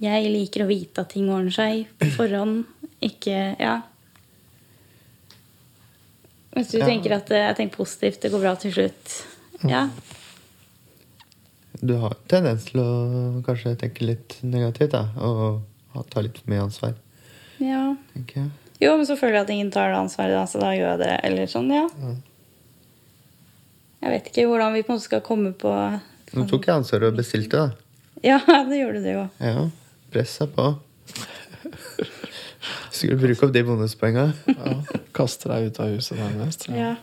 jeg liker å vite at ting ordner seg på forhånd. Ikke Ja. Hvis du Ja. tenker at eh, jeg tenker positivt, det går bra til slutt. Ja. Du har tendens til å kanskje tenke litt negativt, da. Og ta litt for mye ansvar, ja. tenker jeg. Jo, men så føler jeg at ingen tar det ansvaret, da, så da gjør jeg det. Eller sånn, ja. Jeg vet ikke hvordan vi på en måte skal komme på Nå tok jeg ansvaret og bestilte, da. Ja, det gjorde du jo. Ja, Pressa på. Skulle bruke opp de bonuspoenga. Ja. Kaste deg ut av huset nærmest. Ja.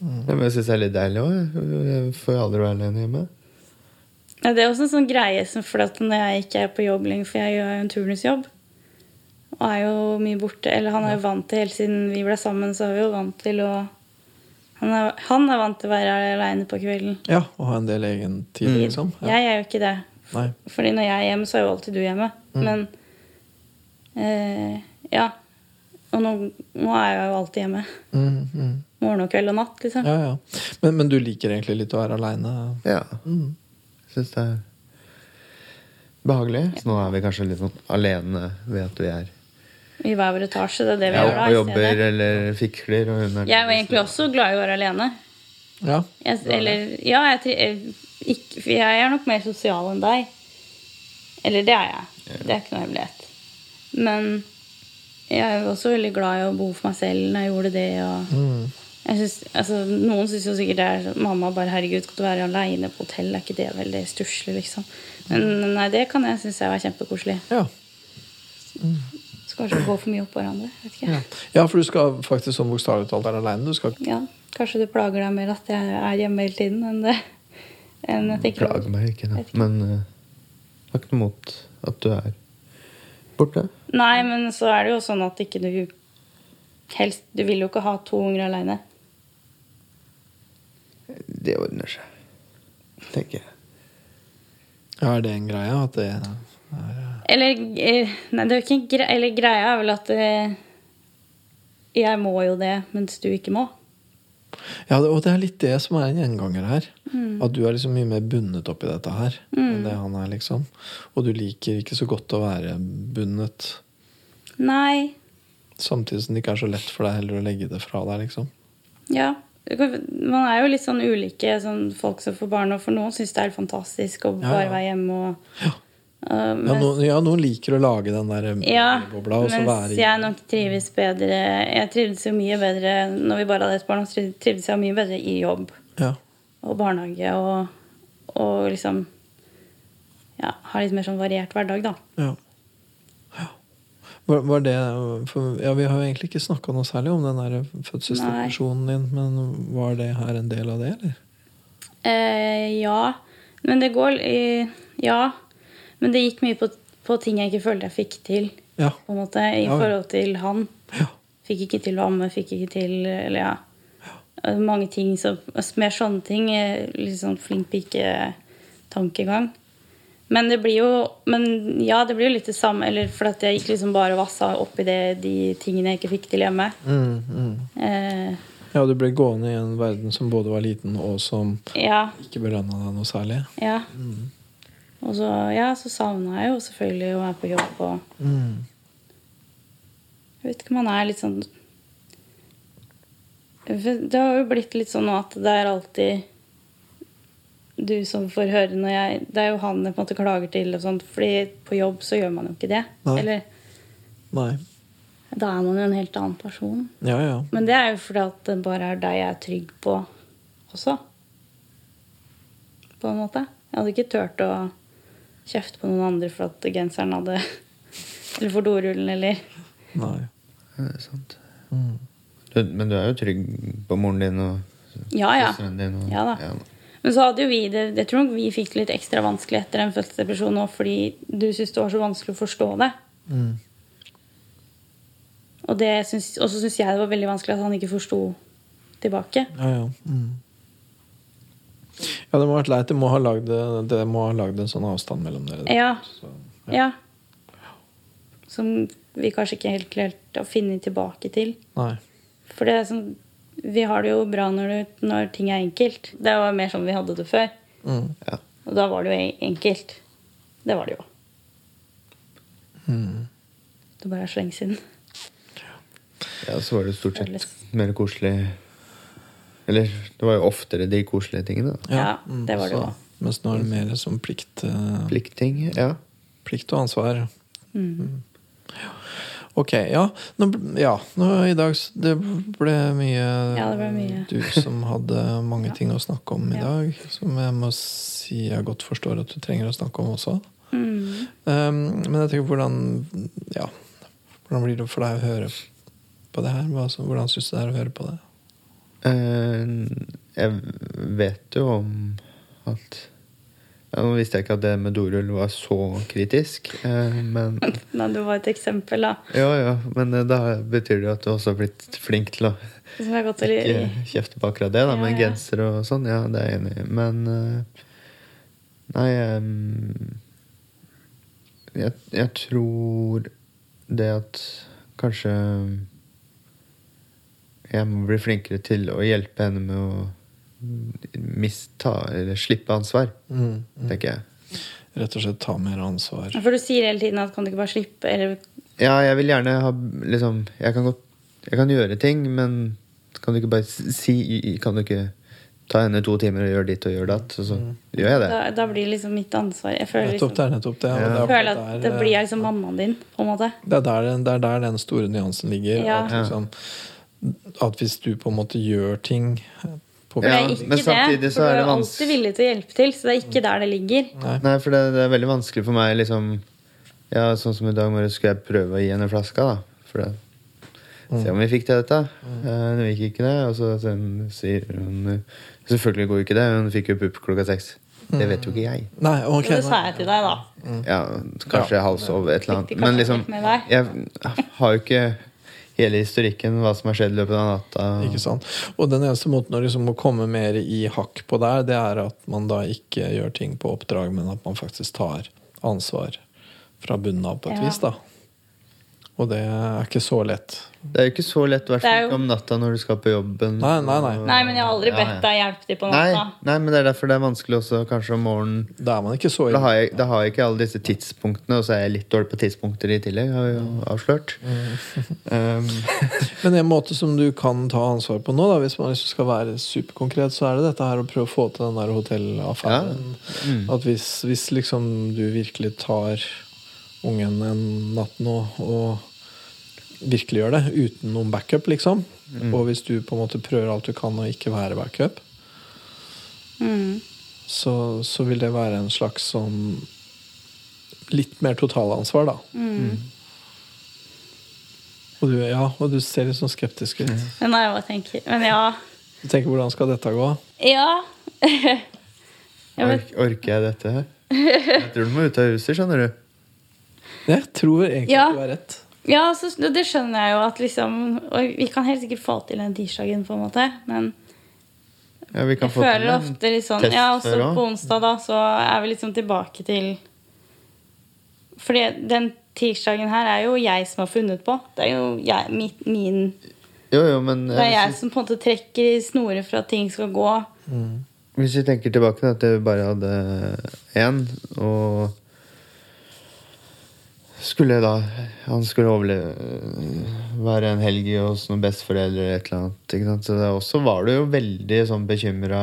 Mm. men jeg syns det er litt deilig òg. Får jo aldri være alene hjemme. Ja, det er også en sånn greie som for at når jeg ikke er på jobb lenger, for jeg gjør jo en turnusjobb, og er jo mye borte Eller han er jo vant til, helt siden vi ble sammen, så er vi jo vant til å Han er, han er vant til å være aleine på kvelden. Ja, og ha en del egen tid, liksom. Ja. Jeg er jo ikke det. Nei. Fordi når jeg er hjemme, så er jo alltid du hjemme. Men eh, ja. Og nå, nå er jeg jo alltid hjemme. Mm, mm. Morgen og kveld og natt, liksom. Ja, ja. Men, men du liker egentlig litt å være aleine? Ja. Mm. Syns det er behagelig. Så nå er vi kanskje litt sånn alene ved at vi er I hver vår etasje. Det er det vi ja, gjør da. og jobber eller fikler. Og hun er Jeg er jo egentlig også glad i å være alene. Ja. Jeg, eller, ja, jeg, jeg, ikke, for jeg er nok mer sosial enn deg. Eller det er jeg. Det er ikke noe hemmelighet. Men jeg er jo også veldig glad i å bo for meg selv når jeg gjorde det. Og Mm. Jeg synes, altså, noen syns jo sikkert det er sånn, Mamma bare herregud, skal du være aleine på hotell? Er ikke det veldig stusslig, liksom? Men nei, det kan jeg synes jeg var kjempekoselig. Ja. Skal kanskje gå for mye opp hverandre. Vet ikke. Ja. ja, for du skal faktisk sånn bokstavelig talt være aleine. Du skal Ja, kanskje det plager deg mer at jeg er hjemme hele tiden enn det enn jeg tenker Plager meg ikke, da. Ikke. Men uh, har ikke noe mot at du er borte. Nei, men så er det jo sånn at ikke du helst Du vil jo ikke ha to unger aleine. Det ordner seg, tenker jeg. Ja, er det en greie? At det Eller eh, Nei, det er jo ikke en greie. Eller greia er vel at eh, jeg må jo det, mens du ikke må. Ja, og det er litt det som er en gjenganger her. At du er liksom mye mer bundet opp i dette her enn det han er, liksom. Og du liker ikke så godt å være bundet. Nei. Samtidig som det ikke er så lett for deg heller å legge det fra deg, liksom. Ja. Man er jo litt sånn ulike sånn folk som får barn, og for noen syns det er helt fantastisk å bare være hjemme og Ja. uh, Ja, noen, ja, noen liker å lage den der Ja, bobla og så mens være i jeg nok trives bedre Jeg trivdes jo mye bedre når vi bare hadde et barn. så trivdes jeg mye bedre i jobb Ja. og barnehage og, og liksom Ja, ha litt mer sånn variert hverdag, da. ja. Var, var det for, Ja, vi har jo egentlig ikke snakka noe særlig om den fødselsdepresjonen din, men var det her en del av det, eller? Eh, ja. Men det går eh, Ja. Men det gikk mye på, på ting jeg ikke følte jeg fikk til, Ja. på en måte, i Ja. forhold til han. Ja. Fikk ikke til å amme, fikk ikke til Eller ja. Mange ting som Mer sånne ting. eh, Litt sånn flink pike-tankegang. Men det blir jo Men ja, det blir jo litt det samme. Eller for at jeg gikk liksom bare og vassa opp i det, de tingene jeg ikke fikk til hjemme. Mm, mm. Eh, Ja, du ble gående i en verden som både var liten, og som ja. ikke belønna deg noe særlig. Ja. Og så, ja, så savna jeg jo selvfølgelig å være på jobb og Mm. Jeg vet ikke, om man er litt sånn Det har jo blitt litt sånn at det er alltid du som får høre når jeg Det er jo han jeg på en måte klager til, og sånt, fordi på jobb så gjør man jo ikke det. Nei. Eller Nei. da er man jo en helt annen person. Ja, ja. Men det er jo fordi at det bare er deg jeg er trygg på også. På en måte. Jeg hadde ikke turt å kjefte på noen andre for at genseren hadde Eller for dorullen, eller Nei. Ja, det er sant. Mm. Du, men du er jo trygg på moren din og Ja, ja. søsteren din? Og, Ja da. Men så hadde jo vi det Jeg tror nok vi fikk det litt ekstra vanskelig etter en fødselsdepresjon nå, fordi du syntes det var så vanskelig å forstå det. Mm. Og det syns- og så syns jeg det var veldig vanskelig at han ikke forsto tilbake. Ja, ja. Mm. Ja, det må ha vært leit. Det må ha lagd, det lagd en sånn avstand mellom dere. Ja. Så, Ja. Som vi kanskje ikke helt klarte å finne tilbake til. Nei. For det er sånn Vi har det jo bra når, du, når ting er enkelt. Det var mer sånn vi hadde det før. Mm. Ja. Og da var det jo enkelt. Det var det jo. Mm. Det bare er så lenge siden. ja, så var det stort sett mer koselig Eller det var jo oftere de koselige tingene. da. Ja, det var det jo. Mens nå er det mer som plikt, Uh, Pliktting. Ja. plikt og ansvar. Mm. Ok, ja. Nå, ja. Nå, I dag det ble mye, Ja, det ble mye. Du som hadde mange ting å snakke om i Ja. dag. Som jeg må si jeg godt forstår at du trenger å snakke om også. Mm. Um, men jeg tenker hvordan Ja, hvordan blir det for deg å høre på det her? Hva, så- hvordan syns du det er å høre på det? Uh, jeg vet jo om at ja, Nå visste jeg ikke at det med dorull var så kritisk, eh, men Nei, det var et eksempel, da. Ja, ja, men eh, da betyr det jo at du også har blitt flink til å ikke kjefte på akkurat det, da, Ja, med ja. genser og sånn. Ja, det er jeg enig i. Men eh, Nei, jeg, jeg tror det at kanskje jeg må bli flinkere til å hjelpe henne med å mista eller slippe ansvar, Mm, mm. tenker jeg. rett og slett ta mer ansvar. For du sier hele tiden at kan du ikke bare slippe, eller Ja, jeg vil gjerne ha liksom Jeg kan godt Jeg kan gjøre ting, men kan du ikke bare si Kan du ikke ta henne to timer og gjøre ditt og gjøre datt, og så gjør jeg det. da, da blir det liksom mitt ansvar. Jeg føler, Nettopp, det nettopp det. Ja. jeg føler at der, det blir jeg liksom mammaen din, på en måte. Det er, der, den- det er der den store nyansen ligger. Ja. At, liksom, at hvis du på en måte gjør ting For det Ja, er men samtidig det, så for er du er alltid villig til å hjelpe til, så det er ikke der det ligger. Nei. Nei, for det, det er veldig vanskelig for meg, liksom Ja, sånn som i dag morges skulle jeg prøve å gi henne flaska, da. For det Se om vi fikk til dette. Mm. Det gikk ikke det. Og så sier hun Selvfølgelig går ikke det. Hun fikk jo pupp klokka seks. Det vet jo ikke jeg. Nei, okay, det sa jeg til deg, da. Ja, kanskje hals halvsov et eller annet. Men liksom? Jeg har jo ikke hele historikken, hva som har skjedd i løpet av natta. Ikke sant? Og den eneste måten å liksom å komme mer i hakk på der, det er at man da ikke gjør ting på oppdrag, men at man faktisk tar ansvar fra bunnen av på et Ja. vis. da. Og det er ikke så lett. Det er jo ikke så lett, i hvert er fall jo- om natta når du skal på jobben. Nei, nei, nei. Nei, men jeg har aldri Ja, ja. bedt deg hjelpe til på natta. nei, men det er derfor det er vanskelig også kanskje om morgenen. Da er man ikke så Da har, jeg, da har jeg ikke alle disse tidspunktene, og så er jeg litt dårlig på tidspunkter i tillegg. Har jeg jo avslørt. Um, Men en måte som du kan ta ansvar på nå, da, hvis man liksom skal være superkonkret, så er det dette her å prøve å få til den der hotellaffæren. At hvis, hvis liksom du virkelig tar ungen en natt nå og virkelig gjør det uten noen backup, liksom, og hvis du på en måte prøver alt du kan å ikke være backup, Mm. så, så vil det være en slags sånn litt mer totalansvar, da. Mm. Og du, ja, og du ser litt sånn skeptisk ut. Men nei, jeg tenker Men ja. Du tenker hvordan skal dette gå? Ja. Jeg ork, orker jeg dette her? Jeg tror du må ut av huset, skjønner du. Jeg tror egentlig Ja. du har rett. Ja, så, det skjønner jeg jo at liksom Og vi kan helt sikkert få til den tirsdagen, på en måte, men Ja, vi kan jeg få til føler en ofte litt sånn Ja, også før på onsdag, da, så er vi liksom tilbake til Fordi den tirsdagen her er jo jeg som har funnet på. Det er jo jeg, mitt, min Jo, jo, men Det er eh, jeg som på en måte trekker i snorer for at ting skal gå. Hvis vi tenker tilbake til at vi bare hadde én, og skulle da Han skulle overleve være en helg hos noen besteforeldre eller et eller annet. Ikke sant? Så det også var du jo veldig sånn bekymra,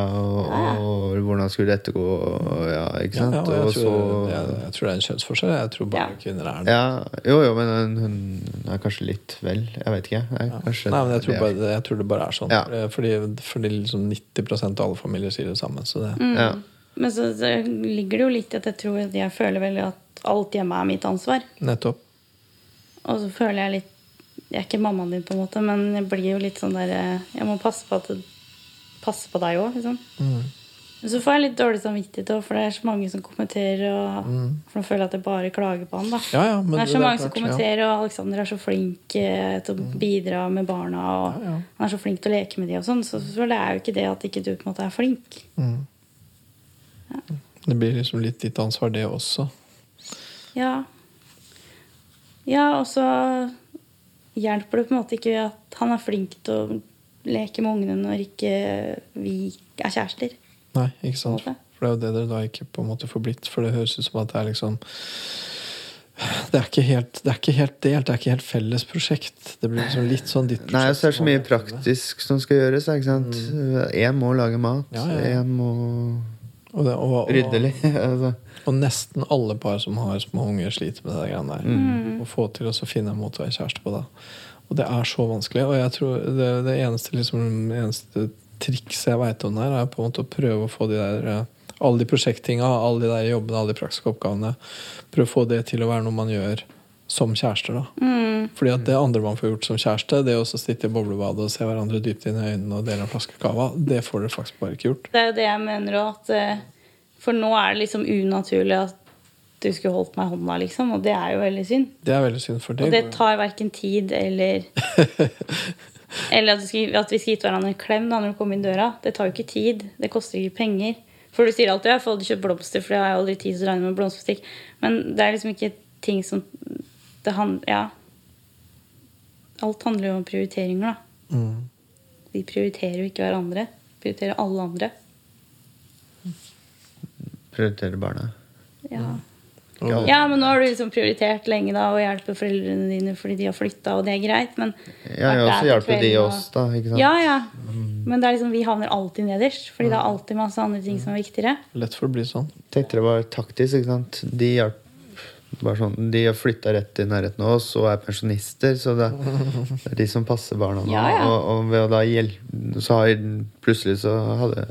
og hvordan skulle dette gå? Og, ja, ikke sant? ja, og jeg, tror, så jeg, jeg tror det er en kjønnsforskjell. Jeg tror bare Ja. kvinner er det. ja, Jo, jo, men hun, hun er kanskje litt vel. Jeg vet ikke. Jeg, kanskje, Nei, men jeg tror, det bare, jeg tror det bare er sånn. Ja. Fordi, fordi liksom 90% av alle familier sier det samme. Så det, ja. Men så, så ligger det jo litt i at jeg tror at jeg føler veldig at alt hjemme er mitt ansvar. nettopp. Og så føler jeg litt Jeg er ikke mammaen din, på en måte, men jeg blir jo litt sånn der Jeg må passe på at det passer på deg òg, liksom. Mm. Men så får jeg litt dårlig samvittighet òg, for det er så mange som kommenterer. Og, For nå føler jeg at jeg bare klager på han. da Mm. Ja, ja, men Det er så det er mange som kommenterer, ja. og Alexander er så flink eh, til å bidra med barna. Og han er så flink til å leke med de og sånn. Så, så det er jo ikke det at ikke du på en måte er flink. Det blir liksom litt ditt ansvar, det også. Ja. Ja, og så hjelper det på en måte ikke at han er flink til å leke med ungene når ikke vi er kjærester. Nei, ikke sant? For det er jo det dere da ikke på en måte får blitt. For det høres ut som at det er liksom det er, ikke helt, det er ikke helt delt, det er ikke helt felles prosjekt. Det blir liksom litt sånn ditt prosjekt. Nei, så er det så mye praktisk som skal gjøres. Ikke sant? Én må lage mat, Mm. Ja, ja, ja. én må Og, det, og, og, Ryddelig. altså. og nesten alle par som har små unger, sliter med det greiene der. Mm. Å få til å finne en måte å være kjæreste på da. Og det er så vanskelig. Og jeg tror det, det eneste, liksom, eneste trikset jeg veit om der, er på en måte å prøve å få de der eh, alle de prosjekttinga, alle de der jobbene, alle de praktiske oppgavene. Prøve å få det til å være noe man gjør som kjærester. da. Mm. Fordi at det andre man får gjort som kjæreste, det å også sitte i boblebadet og se hverandre dypt inn i øynene og dele en flaske cava, det får dere faktisk bare ikke gjort. Det er jo det jeg mener òg, at eh, For nå er det liksom unaturlig at du skulle holdt meg i hånda, liksom. Og det er jo veldig synd. Det er veldig synd, for det, Og det tar verken tid eller Eller at, du skal, at vi skal gi hverandre en klem da når du kommer inn døra. Det tar jo ikke tid. Det koster ikke penger. For du sier alltid 'jeg får aldri kjøpt blomster', for det har jeg aldri tid til å regne med blomsterbutikk. Men det er liksom ikke ting som det han, Ja. Alt handler jo om prioriteringer, da. Mm. Vi prioriterer jo ikke hverandre. Vi prioriterer alle andre. Prioriterer barna. Ja. Ja. ja, men nå har du liksom prioritert lenge da å hjelpe foreldrene dine fordi de har flytta, og det er greit, men Ja, jeg vært der også hjelper de oss, da. Ikke sant? Ja, ja. Men det er liksom, vi havner alltid nederst, fordi det er alltid masse andre ting som er viktigere. Lett for å bli sånn. tenkte det var taktisk. ikke sant? De hjalp bare sånn, De har flytta rett i nærheten av oss og er pensjonister, så det, er de som passer barna nå. Ja, ja. Og, og ved å da hjelpe Så har plutselig så hadde,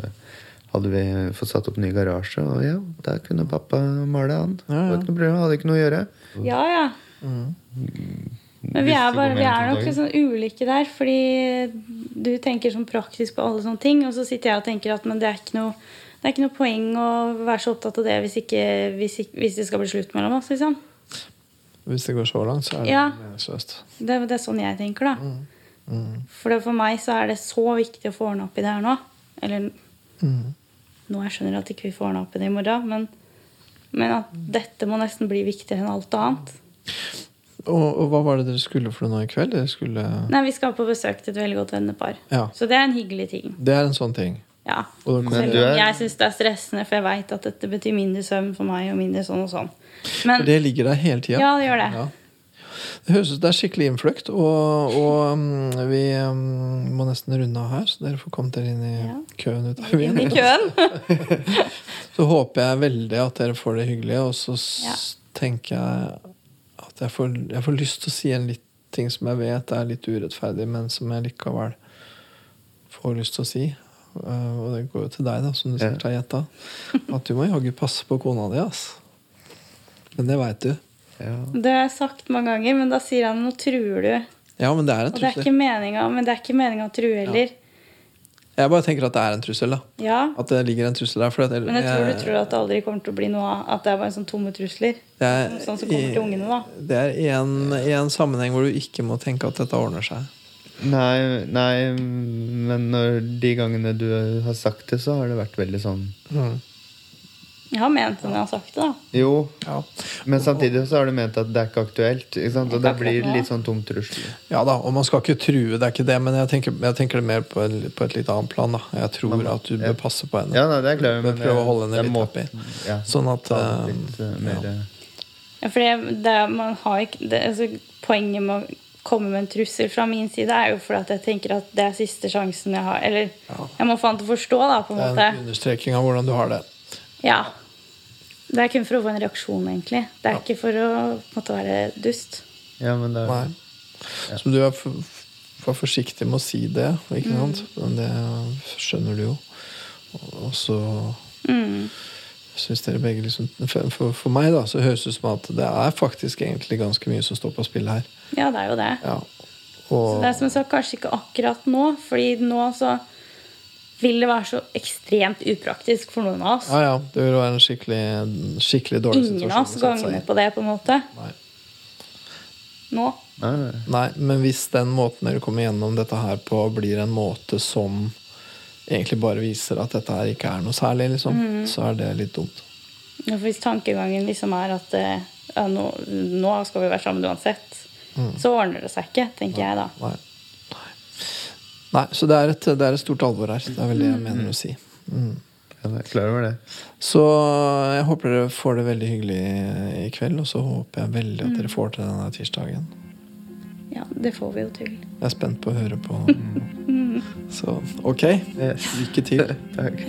hadde vi fått satt opp ny garasje, og ja, der kunne pappa male han. Det var ikke noe problem, hadde ikke noe å gjøre. Ja, ja. Men vi er, bare, vi er nok sånn ulike der, fordi du tenker sånn praktisk på alle sånne ting, og så sitter jeg og tenker at men det er ikke noe, det er ikke noe poeng å være så opptatt av det hvis, ikke, hvis, ikke, hvis det skal bli slutt mellom oss. liksom. Hvis det går så langt, så er det Ja. meningsløst. Det, det er sånn jeg tenker, da. For det, for meg så er det så viktig å få ordna opp i det her nå. Eller nå jeg skjønner at ikke vi får ordna opp i det i morgen, men, men at dette må nesten bli viktigere enn alt annet. Og, og hva var det dere skulle for noe i kveld? Skulle Nei, Vi skal på besøk til et veldig godt vennepar. Ja. Så det er en hyggelig ting. Det er en sånn ting. Ja. Men du er- jeg syns det er stressende, for jeg veit at dette betyr mindre søvn for meg. og mindre sånn og sånn. Men For det ligger der hele tida. ja, det gjør det. Ja. Det høres ut som det er skikkelig innfløkt, og, og um, vi um, må nesten runde av her, så dere får kommet dere inn i Ja. køen utover Inn i køen. Så håper jeg veldig at dere får det hyggelig, og så Ja. tenker jeg at jeg får, jeg får lyst til å si en litt ting som jeg vet er litt urettferdig, men som jeg likevel får lyst til å si. Uh, og det går jo til deg, da, som du sikkert har gjetta. At du må jaggu passe på kona di, ass. Men det veit du. Ja. Det har jeg sagt mange ganger, men da sier han nå truer du. Ja, men det er en Og det er ikke meninga, men det er ikke meninga å true heller. Jeg bare tenker at det er en trussel. da Ja. At det ligger en trussel der. For at Men jeg tror du tror at det aldri kommer til å bli noe av at det er bare en sånn tomme trusler. det er, Sånn som kommer til ungene, da. Det er en, en sammenheng hvor du ikke må tenke at dette ordner seg. Nei, nei, men når de gangene du har sagt det, så har det vært veldig sånn Jeg har ment det når jeg har sagt det, da. Jo, Ja. men samtidig så har du ment at det er ikke aktuelt. Ikke sant? Og Det blir litt sånn tom trussel. ja da, og man skal ikke true, det er ikke det, men jeg tenker, jeg tenker det mer på, en, på et litt annet plan. da Jeg tror man, at du ja. bør passe på henne. Ja, nei, det er klart. Men prøve å holde henne litt må, oppi. Ja, Sånn at eh, litt uh, mer ja. eh, Ja, for det, det, man har ikke, det, altså, Poenget med å komme med en trussel fra min side er jo fordi at jeg tenker at det er siste sjansen jeg har. Eller jeg må få han til å forstå, da, på en Det er en understreking av hvordan du har det. Ja. Det er kun for å få en reaksjon, egentlig. Det er ikke for å måtte være dust. Ja, men det er Nei. Så du er for, for forsiktig med å si det, ikke sant? Men det skjønner du jo. Og så Mm. syns dere begge liksom for, for, for meg da, så høres det ut som at det er faktisk egentlig ganske mye som står på spill her. Ja, det er jo det. Ja. Så det er som jeg sa, kanskje ikke akkurat nå, fordi nå så vil det være så ekstremt upraktisk for noen av oss. ja, ja, det vil være en skikkelig, skikkelig dårlig Ingen situasjon. av oss ganger på det, på en måte. Nei. Nå. Nei, nei. Nei, men hvis den måten dere kommer gjennom dette her på, blir en måte som egentlig bare viser at dette her ikke er noe særlig, liksom, Mm. så er det litt dumt. Ja, for Hvis tankegangen liksom er at eh, ja, nå, nå skal vi være sammen uansett, så ordner det seg ikke, tenker jeg da. Nei. Nei. Nei, så det er, et, det er et stort alvor her. Det er vel det jeg mener å si. Mm. Jeg er klar over det. Så jeg håper dere får det veldig hyggelig i kveld, og så håper jeg veldig at dere får til denne tirsdagen. Ja, det får vi jo til. Jeg er spent på å høre på. Så ok, lykke til. Takk.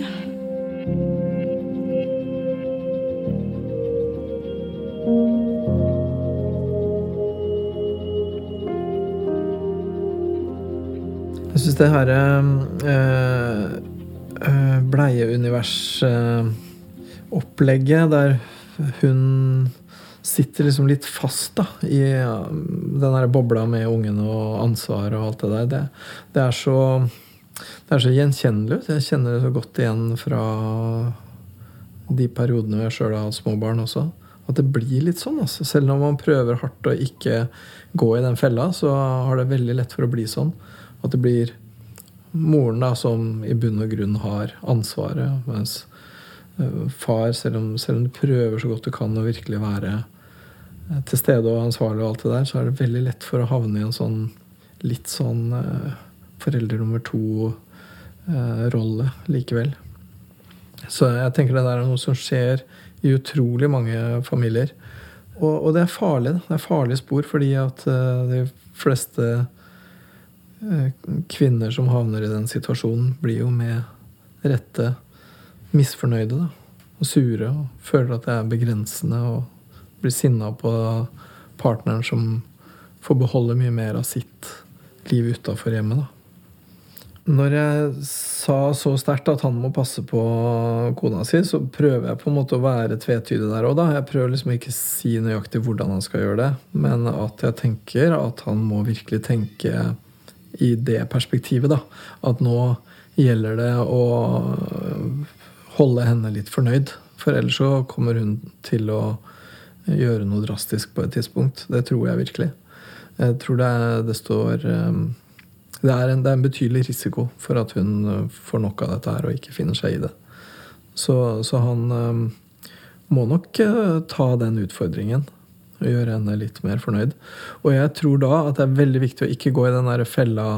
Jeg syns det her øh, eh, bleieunivers-opplegget der hun sitter liksom litt fast da, i den der bobla med ungen og ansvar og alt det der, det, det, er, så, det er så gjenkjennelig ut. Jeg kjenner det så godt igjen fra de periodene jeg sjøl har hatt små barn også. At det blir litt sånn. Altså. Selv når man prøver hardt å ikke gå i den fella, så har det veldig lett for å bli sånn. At det blir moren da, som i bunn og grunn har ansvaret, mens eh, far, selv om, selv om du prøver så godt du kan å virkelig være eh, til stede og ansvarlig, og alt det der, så er det veldig lett for å havne i en sånn litt sånn eh, forelder nummer to-rolle likevel. Så jeg tenker det der er noe som skjer i utrolig mange familier. Og, og, det er farlig. Det er farlige spor, fordi at de fleste kvinner som havner i den situasjonen, blir jo med rette misfornøyde da, og sure og føler at det er begrensende og blir sinna på partneren som får beholde mye mer av sitt liv utafor hjemmet. da. Når jeg sa så sterkt at han må passe på kona si, så prøver jeg på en måte å være tvetydig der òg. Jeg prøver liksom ikke si nøyaktig hvordan han skal gjøre det, men at jeg tenker at han må virkelig tenke i det perspektivet, da. At nå gjelder det å holde henne litt fornøyd. For ellers så kommer hun til å gjøre noe drastisk på et tidspunkt. Det tror jeg virkelig. Jeg tror det, det står um, det er, en, det er, en, betydelig risiko for at hun eh, får nok av dette her og ikke finner seg i det. Så, så han um, må nok uh, ta den utfordringen og gjøre henne litt mer fornøyd. Og jeg tror da at det er veldig viktig å ikke gå i den der fella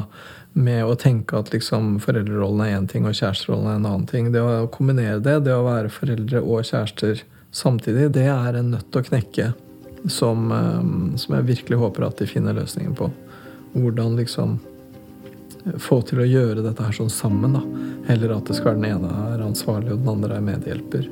med å tenke at liksom foreldrerollen er én ting og kjæresterollen er en annen ting. Det å kombinere det, det å være foreldre og kjærester samtidig, det er en nøtt å knekke som, um, som jeg virkelig håper at de finner løsningen på. Hvordan liksom få til å gjøre dette her sånn sammen. da. Heller at det skal være den ene er ansvarlig og den andre er medhjelper.